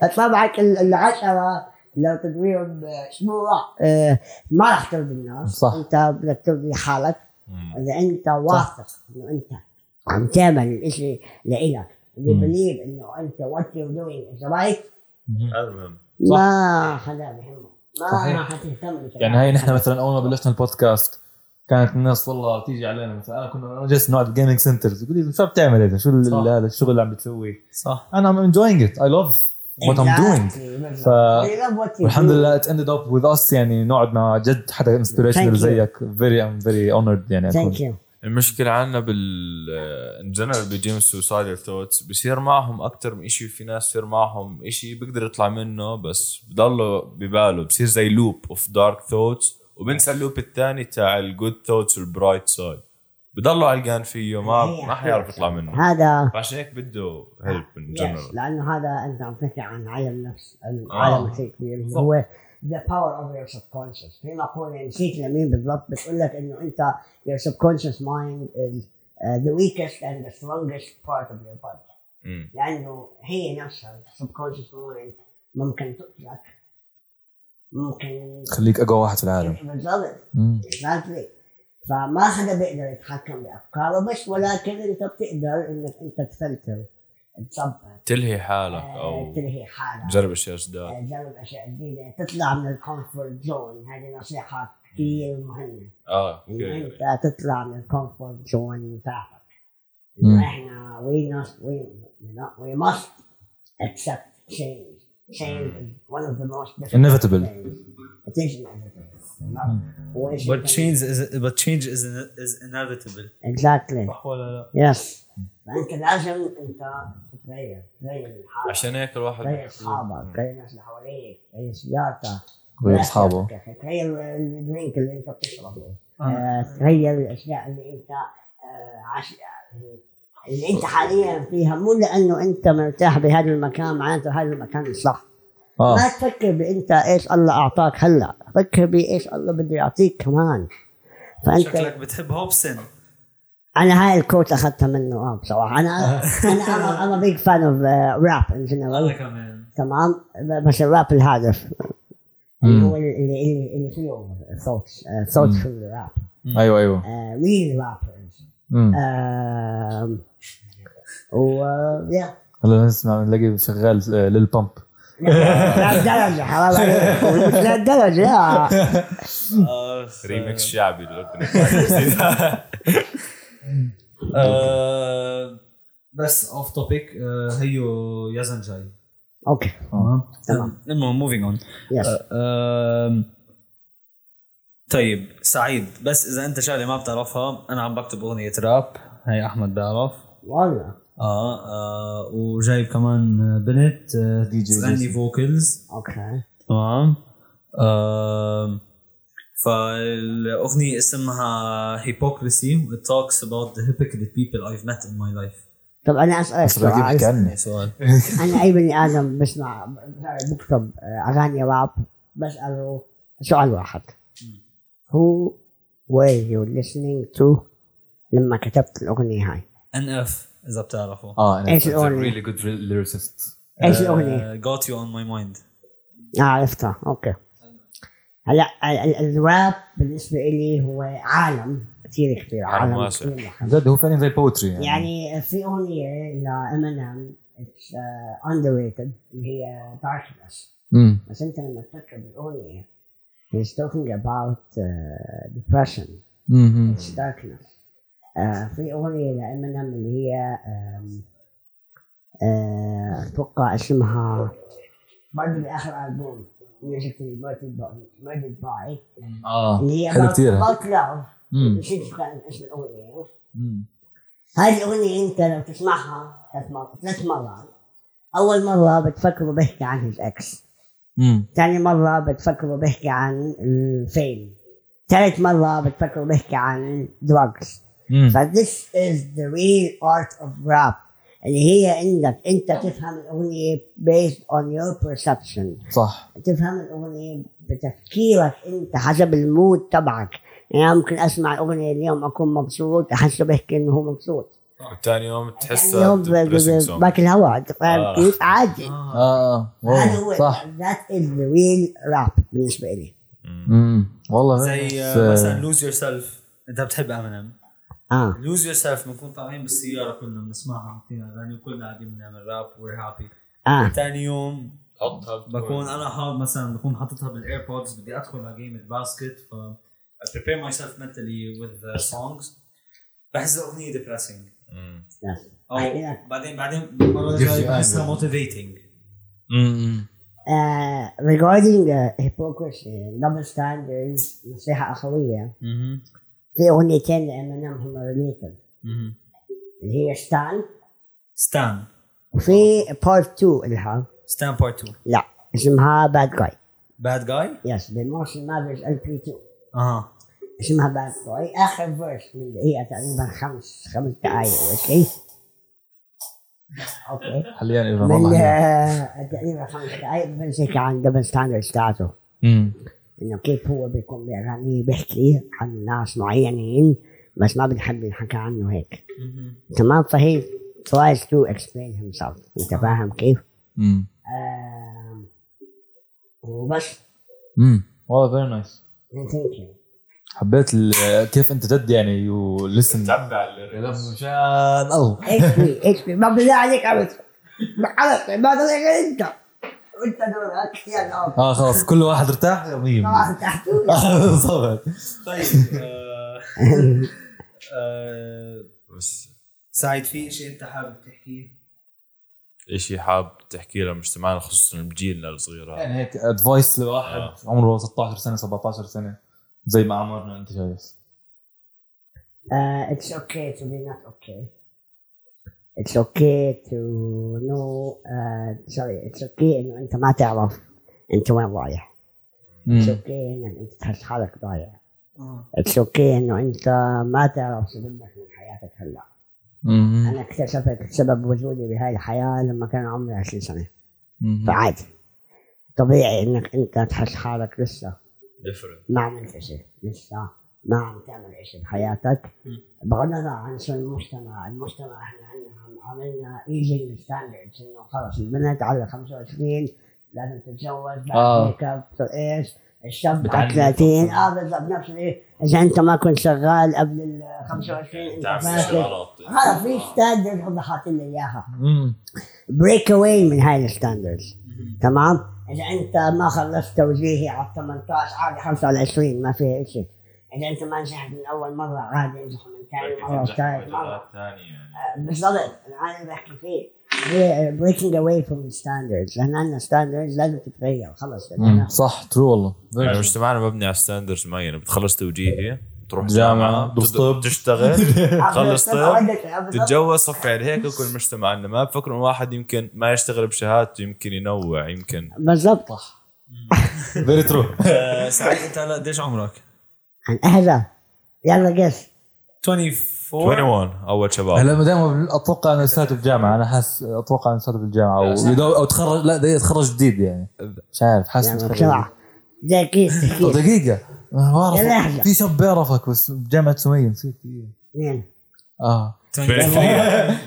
أصابعك ال- العشرة. لو تدويهم أسبوع آه، ما راح ترضي الناس. صح. أنت بدك ترضي حالك إذا أنت واثق إنه أنت عم تعمل الإشي لإلك اللي believe إنه أنت doing is right هذا المهم ما حدا بيهمه. ما صحيح. راح تهتم. يعني هاي نحن مثلا أول ما بلشنا البودكاست كانت الناس والله تيجي علينا مثلا انا كنا أنا جالس نقعد بال gaming centers يقول لي شو بتعمل هذا؟ شو. هذا الشغل اللي عم بتسويه؟ صح. أنا I'm enjoying it. I love what I'm doing. ف والحمد. لله it ended up with us يعني نقعد مع جد حدا inspirational you. زيك very I'm very honored يعني Thank you. المشكلة عندنا بال in general بيجيهم suicidal thoughts بصير معهم أكثر من شيء في ناس بصير معهم شيء بيقدر يطلع منه بس بضله بباله بصير زي loop of dark thoughts وبنسى ال loop الثاني تاع ال good thoughts وال bright side بضله علقان فيه ما ما حيعرف يطلع منه. هذا فعشان هيك بده help yes. general لأنه هذا أنت عم تحكي عن علم نفس آه. عالم كثير كبير. اللي هو the power of your subconscious. في مقولة نسيت لمين بالضبط بتقول لك إنه أنت your subconscious mind is uh, the weakest and the strongest part of your body. لأنه هي نفسها subconscious mind ممكن تقتلك ممكن خليك أقوى واحد في العالم. بالضبط exactly. فما حدا بيقدر يتحكم بأفكاره بس ولكن أنت بتقدر إنك أنت تفلتر تظبط تلهي حالك آه، أو تلهي حالك. تجرب أشياء جداد آه، تجرب أشياء جديدة. تطلع من ال comfort zone. هذه نصيحة كثير مهمة. آه انه أنت تطلع من ال comfort zone تاعتك مم. انه إحنا we must we, you know, we must accept change. Change is one of the most difficult Inevitable. things. it is inevitable. نعم. but change is but change is is inevitable. Exactly. صح ولا لا؟ yes فانت لازم أنت تتغير تغير من حالك عشان هيك الواحد تغير أصحابك تغير الناس اللي حواليك تغير سيارتك غير أصحابه. تغير الدرينك اللي أنت بتشربه. آه، تغير الأشياء اللي أنت آه، عش... اللي أنت حاليا فيها. مو لأنه أنت مرتاح بهذا المكان معناته هذا المكان صح. آه. ما تفكر بإنت إيش الله أعطاك هلأ فكر بإيش الله بده يعطيك كمان. فأنت شكلك بتحب هوبسن. أنا هاي ال quote أخذتها منه آه بصراحة. أنا أنا أنا أنا big fan of rap in general كمان. تمام؟ بس الراب الهادف. اللي. هو اللي اللي, فيه صوت صوت في الراب. أيوه أيوه. real rappers. و يا هلا نسمع نلاقي شغال آه، لل pump لهالدرجه حرام عليك. مش لا ريمكس شعبي. آه، بس off topic هيو يزن جاي. okay. تمام. تمام. المهم moving on yes طيب سعيد. بس إذا أنت شغلة ما بتعرفها أنا عم بكتب أغنية راب هي أحمد بيعرف. والله آه, آه وجايب كمان بنت آه دي جي تغني. vocals. okay. تمام. آم، فالأغنية اسمها hypocrisy it talks about the hypocrite people I've met in my life. طب أنا أسألك سؤال. عني سؤال. أنا أي بني آدم بسمع بكتب أغاني راب بسأله سؤال واحد. Who were you listening to لما كتبت الأغنية هاي؟ ان اف إذا بتعرفوا آه a الأغنية؟ really good lyricist. إيش الاغنيه؟ got you on my mind. آه عرفتها. okay. هلا ال- ال- الراب بالنسبة لي هو عالم كثير كبير عالم واسع. جد هو فعلا زي ال poetry يعني, يعني في أغنية لامينيم it's underrated اللي هي Darkness بس أنت لما تفكر بالاغنيه he's talking about uh, depression. امم it's darkness. في أغنية لامينيم اللي هي آه، أتوقع اسمها برضه باخر ألبوم. Music to be murdered by آه اللي هي حلو كثير. نسيت اسم الأغنية. هذه الأغنية أنت لو تسمعها ثلاث مرات أول مرة بتفكره بيحكي عن هيز إكس ثاني مرة بتفكروا بحكي عن ال fame ثالث مرة بتفكروا بحكي عن drugs. ف this is the real art of rap. اللي هي انك انت تفهم الأغنية based on your perception. صح. تفهم الأغنية بتفكيرك انت حسب ال mood تبعك. يعني أنا ممكن أسمع الأغنية اليوم أكون مبسوط احسه بحكي إنه هو مبسوط. ثاني يوم يعني song. ب- باكل هوا انت فاهم؟ آه. كيف عادي؟ آه آه. هذا هو. صح. That is the real rap بالنسبة لي. امم والله. زي آه، مثلا Lose Yourself أنت بتحب امينيم آه. Lose Yourself بنكون طالعين بالسيارة كلنا بنسمعها فينا اغاني وكلنا قاعدين بنعمل راب we're happy آه. ثاني يوم حطها بكون أنا حاط مثلا بكون حاططها بال AirPods بدي أدخل على game باسكت ف I prepare myself mentally with the songs. بحس الاغنيه depressing. أو. بعدين بعدين بحسها motivating. Uh, regarding uh, hypocrisy, double standards, نصيحة أخوية. في أغنيتين لإمينيم هم ريليتد اللي هي ستان ستان وفي بارت 2 لها ستان بارت 2 لا اسمها باد جاي باد جاي يس بموشن مافرز ال بي 2 أها. اسمها باد جاي آخر فيرس من هي تقريبا خمس خمس دقايق أوكي أوكي. حاليا أيضا من. آه، تقريبا خمس دقايق بمسك عن دبل ستاندرز تاعته امم إنه كيف هو بيكون باغانيه بيحكي عن ناس معينين بس ما بنحب نحكى عنه هيك. تمام؟ فهي tries to explain himself. أنت فاهم كيف؟ امم آم، وبس. امم والله very nice thank you حبيت ال- كيف أنت جد يعني you listen تبع ال lyrics مشان الله. إيش في إيش في ما بالله عليك ابد حلق ما عليك أنت. دورك يلا آه. خلاص كل واحد ارتاح؟ تحت بالضبط طيب آه، آه، بس. سعيد في شيء أنت حابب تحكيه؟ اشي حاب تحكي لمجتمعنا خصوصا بجيلنا الصغير؟ هذا يعني هيك ادفايس لواحد آه. عمره 16 سنة 17 سنة زي ما عمرنا أنت شايف؟ Uh, it's okay to be not okay to know uh, sorry it's okay إنه أنت ما تعرف أنت وين رايح. It's امم okay انك أنت تحس حالك ضايع. It's okay إنه أنت ما تعرف سببك من حياتك هلا. أنا اكتشفت سبب وجودي بهاي الحياة لما كان عمري 20 سنة. فعادي. طبيعي إنك أنت تحس حالك لسه ديفرنت ما عملت شيء لسه ما عم تعمل شيء بحياتك بغض النظر عن شو المجتمع المجتمع إحنا عندنا عملنا aging standards انه خلص البنت على 25 لازم تتجوز بعد آه. make up إيش؟ الشاب على 30 آه بالضبط نفس إذا أنت ما كنت شغال قبل ال 25 أنت في standard هم حاطين لي إياها. break away من هاي ال standards تمام؟ إذا أنت ما خلصت توجيهي على 18 عادي 25 ما فيها شيء. إذا أنت ما نجحت من أول مرة عادي انجح من ثاني مرة وثالث مرة ثانية يعني. بالضبط أنا اللي بحكي فيه. breaking away from standards لأن عندنا standards لازم تتغير خلص. صح true والله. يعني. مجتمعنا مبني على ستاندرز معينة. بتخلص توجيهي تروح جامعة، جامعة تدرس بتد- طب. تشتغل تخلص طب تتجوز صفي على هيك كل المجتمع عندنا ما بفكروا إن واحد يمكن ما يشتغل بشهادته يمكن ينوع يمكن. بالضبط. فيري ترو آه، سعيد أنت هلا قديش عمرك؟ عن أهلا يلا قس. 24 21 أول شباب. هلا دائما أتوقع إنه لساته بالجامعة أنا حاسس أتوقع إنه لساته بالجامعة أو يدو- أو تخرج لا ده يتخرج جديد يعني. مش عارف حاسس يعني بسرعة. دقيقة. ما بعرف. في شاب بيعرفك بس بجامعة سمية نسيت. مين؟ آه. 23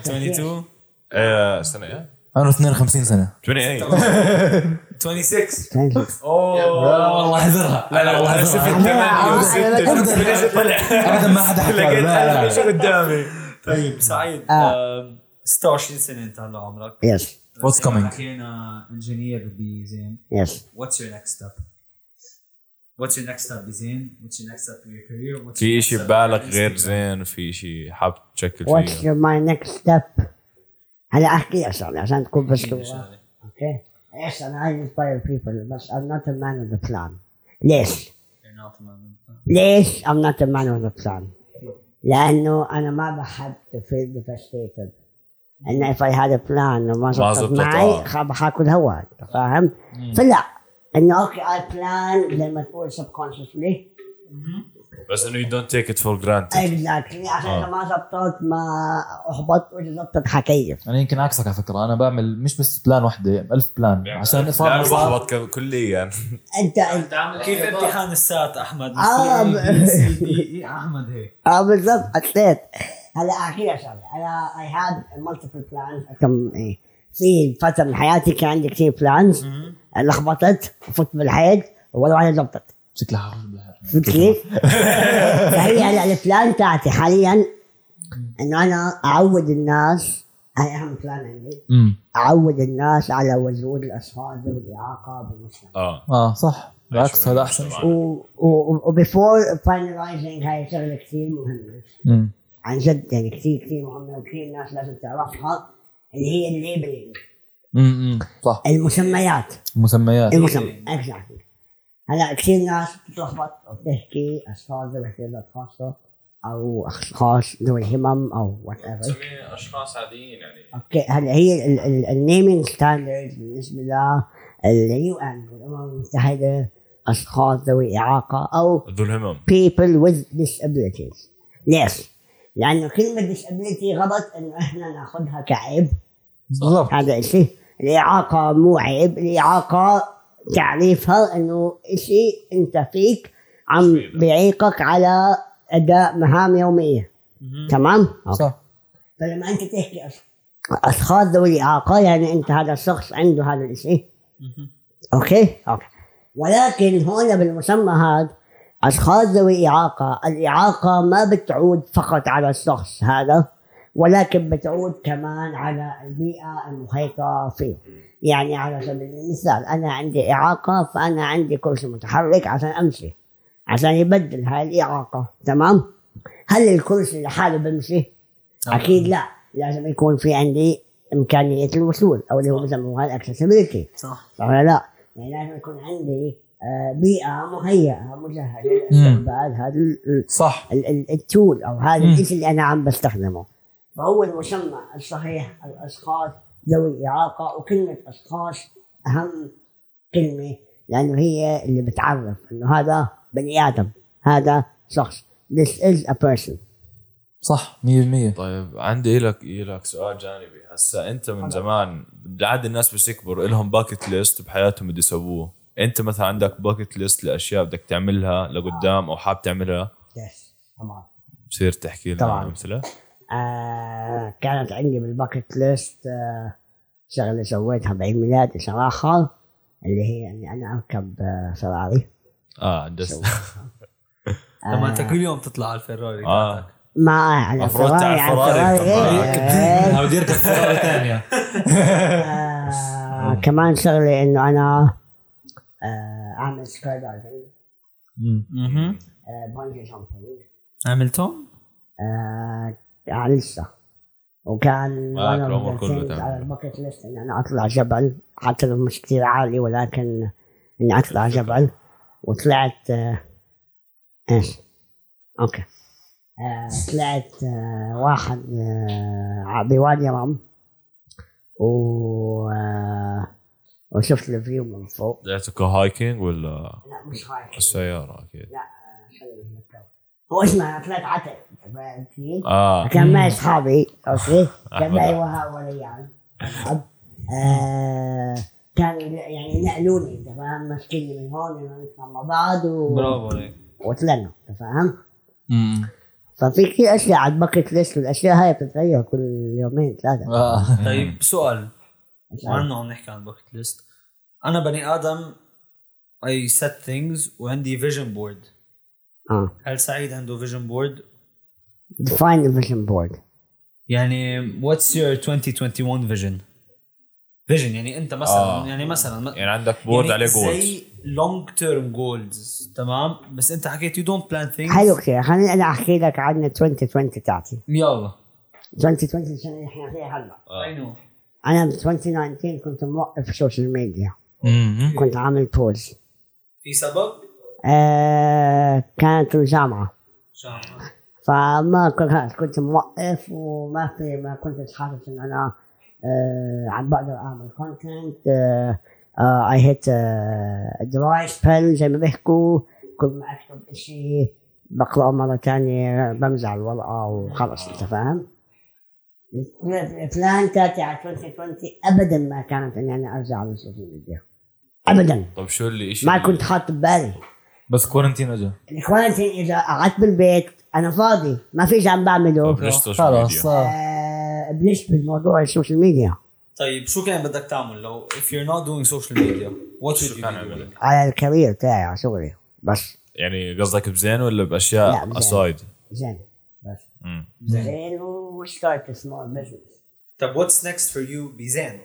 22 إيه سنه إيه؟ أنا 52 سنة. 28 26 والله أحذرها. لا لا والله شفت ابدا. ما حدا حكى. لا لا قدامي. طيب سعيد. آه. آه، 26 سنة أنت هلا عمرك. يس ما coming? حكينا انجينير بزين يس What's your next step? What's your next step بزين? What's your next step in your career? What's your في شيء ببالك غير? زين؟ في شيء حاب تشكل What's فيه؟ your my next step? هلا أحكي لك شغلة عشان تكون بس okay؟ إيش أنا عايز inspire people بس I'm not a man with a plan. ليش؟ You're not a man. ليش I'm not a man with a plan؟ لأنه أنا ما بحب to feel devastated. ان if I had a plan وما زبطت زبطت، معي حاكل هوا أنت فاهم؟ فلا إنه okay a plan زي ما تقول subconsciously بس إنه you don't take it for granted exactly عشان آه. إذا ما زبطت ما احبط واذا زبطت حكيف أنا يمكن عكسك على فكرة. أنا بعمل مش بس plan وحدة ألف plan عشان لا صار أنا صار بحبط كليا. انت انت كيف امتحان السات أحمد؟ آه، ب- أحمد هيك؟ آه بالضبط حسيت. هلا احكي لك شغله أنا اي هاد multiple plans كم إيه في فترة من حياتي كان عندي كثير plans لخبطت وفت بالحيط ولا واحدة زبطت شكلها. فهمت كيف؟ فهي هلا ال plan تاعتي حاليا إنه أنا أعود الناس هاي أهم plan عندي. أعود الناس على وجود الاشخاص ذوي الاعاقه بالمجتمع آه. آه صح. بالعكس هذا أحسن. شيء و before finalizing هاي شغلة كثير مهمة. امم عن جد يعني كثير كثير مهمة وكثير الناس لازم تعرفها اللي هي ال labeling. امم صح. المسميات. المسميات. المسمى exactly هلا كثير ناس بتتلخبط وبتحكي أشخاص ذوي احتياجات خاصه أو أشخاص ذوي همم أو whatever بتسميه أشخاص عاديين يعني. okay هلا هي ال naming standard بالنسبة لل UN الامم المتحده أشخاص ذوي إعاقة أو ذو الهمم. people with disabilities. ليش؟ لأنه كلمة disability غلط إنه إحنا ناخذها كعيب. بالضبط. هذا شيء الإعاقة مو عيب الإعاقة تعريفها إنه شيء أنت فيك عم بيعيقك على أداء مهام يومية. تمام؟ صح. فلما أنت تحكي أشخاص ذوي إعاقة يعني أنت هذا الشخص عنده هذا الشيء okay؟ okay. ولكن هون بالمسمى هذا أشخاص ذوي إعاقة الإعاقة ما بتعود فقط على الشخص هذا. ولكن بتعود كمان على البيئة المحيطة فيه. يعني على سبيل المثال أنا عندي إعاقة فأنا عندي كرسي متحرك عشان أمشي عشان يبدل هاي الإعاقة. تمام؟ هل الكرسي لحاله بمشي؟ أكيد لا. لازم يكون في عندي إمكانية الوصول أو اللي هو بسموها الاكسسبيلتي صح. صح ولا لا؟ يعني لازم يكون عندي آه، بيئة مهيئة مجهزة لاستقبال هذا صح. ال- ال- التول أو هذا. الشيء اللي أنا عم بستخدمه. فهو المسمى الصحيح الأشخاص ذوي إعاقة وكلمة أشخاص أهم كلمة لأنه هي اللي بتعرف إنه هذا بني آدم هذا شخص. This is a person. صح 100% طيب عندي لك لك سؤال جانبي. هسا أنت من زمان بالعاده الناس بس يكبروا لهم bucket list بحياتهم بده يسووه. أنت مثلا عندك bucket list لأشياء بدك تعملها لقدام أو حاب تعملها؟ yes طبعا بصير تحكي لنا امثله آه كانت عندي بال bucket list آه شغلة سويتها بعيد ميلادي صراحة اللي هي إني أنا أركب آه فراري آه just لما أنت كل يوم تطلع على الفيراري آه. ما على مفروض الفراري على فراري الفراري بدي اركب فراري ثانية آه كمان شغلة إنه أنا آه أعمل skydiving أها آه bungee jumping عملتهم؟ آه، لسه. وكان تعمل. على ال bucket list إني أنا أطلع جبل. حتى لو مش كثير عالي ولكن إني أطلع جبل. وطلعت آه إيش؟ okay. آه طلعت آه واحد آه بوادي رم و آه وشفت ال view من فوق. طلعتوا hiking ولا لا مش هايك السيارة أكيد؟ لا آه، خلينا نتكلم. هو اسمه أنا طلعت كيف؟ آه. كان معي أصحابي okay؟ كان. معي وهاب وليان آه كانوا يعني نقلوني انت فاهم ماسكيني من هون مع بعض و... برافو عليك. وطلعنا انت فاهم؟ امم ففي كثير أشياء على ال bucket list والاشياء هاي بتتغير كل يومين ثلاثة. آه. طيب سؤال. وعنه عم نحكي عن bucket list أنا بني آدم I set things وعندي vision board آه. هل سعيد عنده فيجن بورد define the vision board. يعني what's your 2021 vision? vision يعني انت مثلا آه. يعني مثلا يعني عندك board يعني عليه goals زي long term goals تمام؟ بس انت حكيت you don't plan things حلو كثير خليني أنا أحكي لك عن 2020 تاعتي يلا. 2020 السنة اللي إحنا فيها هلا. I know أنا ب 2019 كنت موقف ال social media أمم. كنت عامل pause في سبب؟ آه كانت الجامعة. شامل فما كنت كنت موقف وما في ما كنت حاسس ان أنا آه عم بقدر اعمل content آه I hit dry spell زي ما بيحكوا. كل ما أكتب شيء بقرأه مرة ثانية بمزع الورقة وخلص أنت فاهم؟ ال plan تاعتي على 2020 ابدا ما كانت إني أنا أرجع على ال social media ابدا. طب شو اللي ما كنت حاط ببالي. بس quarantine اجى ال quarantine اذا قعدت بالبيت أنا فاضي ما في شيء عم بعمله. صار آه، بلشت بالموضوع ال social media طيب شو كان بدك تعمل لو if you're not doing social media what شو should you doing على ال career تاعي على شغلي بس. يعني قصدك بزين ولا لا، باشياء. aside زين بس. زين و start small business طب what's next for you بزين؟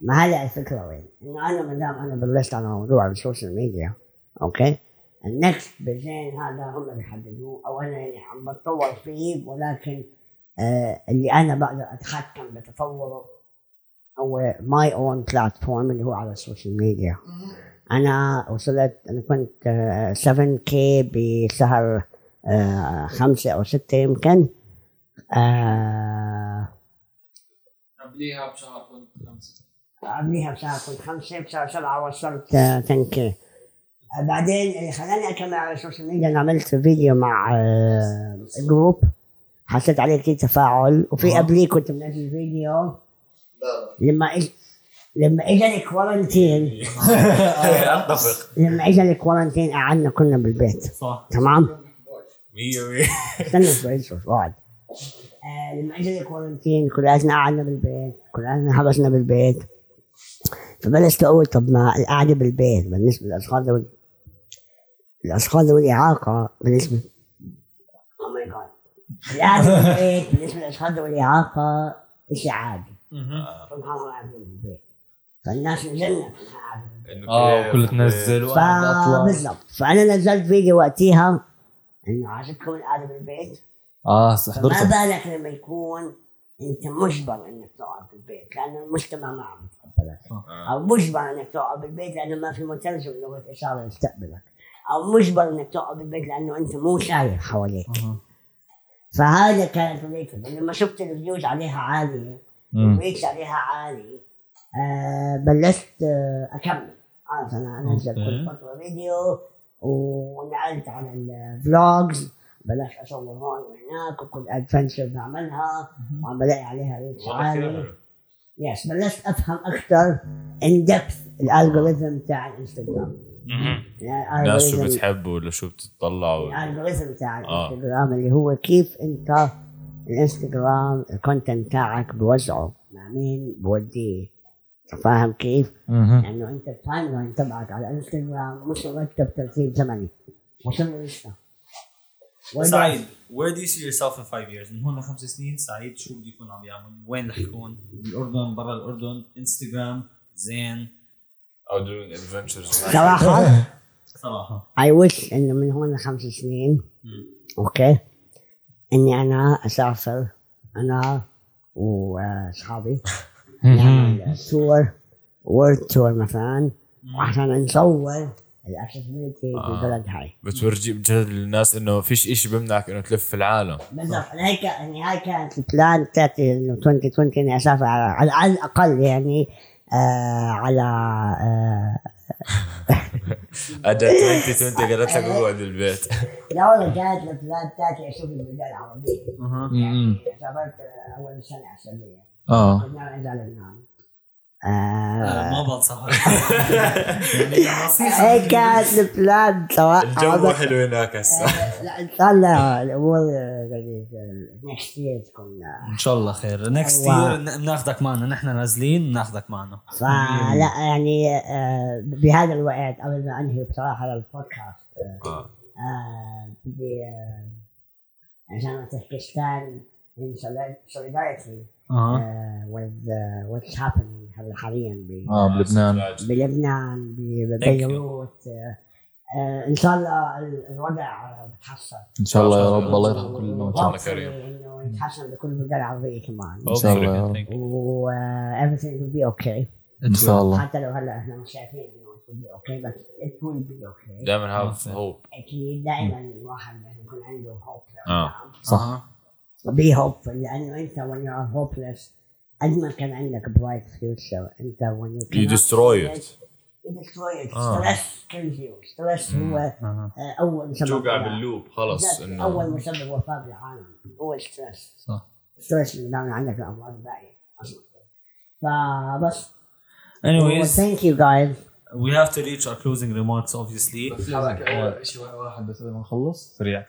ما هلا الفكرة وين؟ إنه أنا ما دام أنا بلشت على موضوع ال social media okay؟ ال next بزين هذا هم اللي يحددوه أو أنا يعني عم بتطور فيه ولكن آه اللي أنا بقدر أتحكم بتطوره هو my own platform اللي هو على ال social media أنا وصلت أنا كنت آه 7 K بشهر آه خمسة أو ستة يمكن. آه قبليها بشهر كنت خمسة. قبليها بشهر كنت خمسة بشهر سبعة وصلت آه، 10 K بعدين اللي خلاني أكمل على ال social media أنا عملت فيديو مع آه، group حسيت عليه كثير تفاعل. وفي قبليه كنت منزل فيديو. لما اج لما اجى ال quarantine أتفق. لما اجى ال quarantine قعدنا كلنا بالبيت. صح. تمام؟ 100 100 استنى شوي شوي اقعد آه، لما اجى ال quarantine كلنا قعدنا بالبيت. كلنا حبسنا بالبيت. فبلشت أقول طب ما القعدة بالبيت بالنسبة للاشخاص ذوي الأشخاص ذوي الإعاقة بالنسبة أو ماي جاد القعده بالبيت بالنسبة للأشخاص ذوي الإعاقة شيء عادي؟ قاعدين بالبيت فالناس بالبيت. آه كله تنزل بطلع فبالضبط فأنا نزلت فيديو وقتها إنه عجبكم القعده بالبيت آه فما حضرتها بالك لما يكون أنت مجبر إنك تقعد بالبيت لأن المجتمع ما عم يتقبلك. أو مجبر إنك تقعد بالبيت لأنه ما في مترجم لغة إشارة يستقبلك. أو مجبر إنك تقعد بالبيت لأنه أنت مو شايف حواليك. فهذا كانت الفكرة لما شفت ال views عليها عالية وال reach عليها عالي آه بلشت آه أكمل. خلاص أنا أنزل كل فترة فيديو ونقلت على ال vlogs بلشت اصور هون وهناك وكل adventure بعملها. وعم بلاقي عليها reach عالي. yes بلشت أفهم أكثر in depth ال algorithm تاع الانستغرام يعني الناس شو بتحب ولا شو بتطلع ولا- ال algorithm تاع آه. الانستغرام اللي هو كيف أنت الانستغرام ال content تاعك بوزعه. مع مين؟ بوديه فاهم كيف؟ لأنه أنت ال timeline تبعك على الانستغرام مش مرتب ترتيب زمني. وصلنا لسه. سعيد where do you see yourself in five years من هون لخمس سنين سعيد شو بده يكون عم يعمل؟ وين رح يكون؟ بالاردن برا الأردن انستغرام زين. أو doing adventures صراحة؟ صراحة. اي ويش إنه من هون لخمس سنين. أوكي إني أنا أسافر أنا وأصحابي. نعمل tour world tour مثلا. وعشان نصور ال accessibility بالبلد هاي. بتورجي بجد للناس إنه فيش إشي بمنعك إنه تلف في العالم. بالضبط. هيك يعني هاي كانت ال plan تاعتي إنه 2020 إني أسافر على, على, على الأقل يعني آه على آه اجت 2020 قالت لك اقعد بالبيت لا والله كانت ال plan تاعتي أشوف البلدان العربيه مم. سافرت أول سنة على السعوديه آه كنا آه، ما آه بنصح هيك كانت ال plan سواء الجو حلو هناك هسه. لا إن شاء الله الأمور يعني next year تكون إن شاء الله خير. next. year بناخذك معنا نحن نازلين بناخذك معنا. فلا يعني آه، بهذا الوقت قبل ما أنهي بصراحة البودكاست آه. آه، بدي آه، عشان stand in solid- solidarity أها. uh, with uh, what's happening. هلا حاليا ب- آه بلبنان. بلبنان ببيروت. آه، آه، إن شاء الله ال- الوضع بتحسن. إن شاء الله يا رب الله يرحم كل الموتى الله كريم. إنه يتحسن بكل البلدان العربيه كمان. إن شاء الله يا رب. و everything will be okay. إن شاء الله. حتى لو هلا إحنا مش شايفين إنه it will be okay but it will be okay. دائما هاف هوب أكيد دائما الواحد لازم يكون عنده hope. آه. صح be hopeful لأنه أنت when you are hopeless قد ما كان عندك bright future أنت you You it. You destroy it. آه. stress kills you. stress هو آه، أول سبب توقع. بال loop خلص إنه أول مسبب وفاة بالعالم هو ال stress صح. stress اللي دائما عندك الامراض الباقية أصلاً. فبس anyways thank you guys we have to reach our closing remarks obviously شيء واحد بس قبل ما نخلص سريع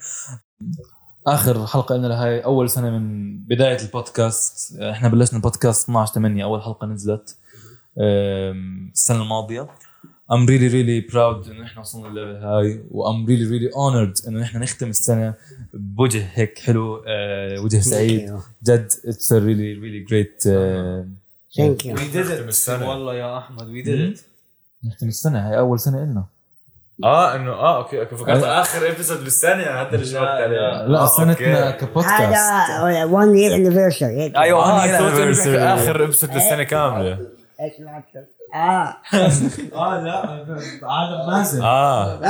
آخر حلقة لنا لهي أول سنة من بداية البودكاست. إحنا بلشنا البودكاست 12 8 أول حلقة نزلت السنة الماضية. I'm really really proud إنه إحنا وصلنا للل level هاي و I'm really really honored إنه إحنا نختم السنة بوجه هيك حلو أه، وجه سعيد. جد it's a really really great thank you we did نختم it السنة. والله يا أحمد we did it. نختم السنة هاي أول سنة إلنا. اه انه اه اوكي اوكي فكرت اخر ابيسود بالسنه هذا اللي شفت عليه لا آه، سنتنا أوكي. كبودكاست هذا 1 year anniversary هيك ايوه اه هني صوت اللي anniversary. بيحكي اخر ابيسود بالسنه كامله ايش معناته؟ اه اه لا عالم مازن اه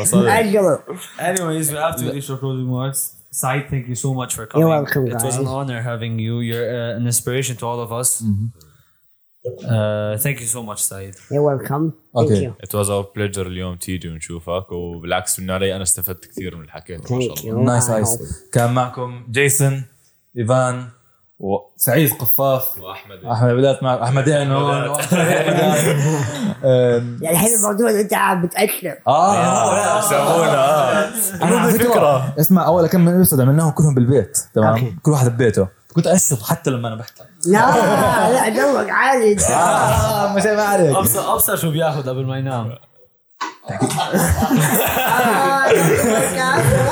وصلت اجلوا Anyways, we have to reach our closing remarks. Saeed, thank you so much for coming. You're welcome, It was guys. an honor having you. You're uh, an inspiration to all of us. Uh, thank you so much, Saeed. you're welcome. ثانك Okay. يو It was our pleasure اليوم تيجي ونشوفك وبالعكس من علي أنا استفدت كثير من اللي حكيته ما شاء ثانك الله. يو نايس ايس كان معكم جيسون إيفان وسعيد قفاف. وأحمد. أحمد بدأت معك. احمدين هون أم، يعني الحين الموضوع أنت عم بتأثر. آه. سوونا. آه أنا على فكرة اسمع أول كم من عملناهم كلهم بالبيت أوكي. تمام كل واحد ببيته. كنت اشرب حتى لما أنا بحكي. لا لا جوك آه مش ما عليك. ابصر أبصر شو بياخذ قبل ما ينام.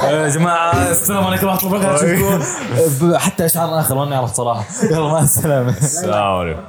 يا جماعة السلام عليكم ورحمة الله وبركاته. حتى اشعار آخر؟ ما نعرف صراحة. يلا مع السلامة. السلام عليكم.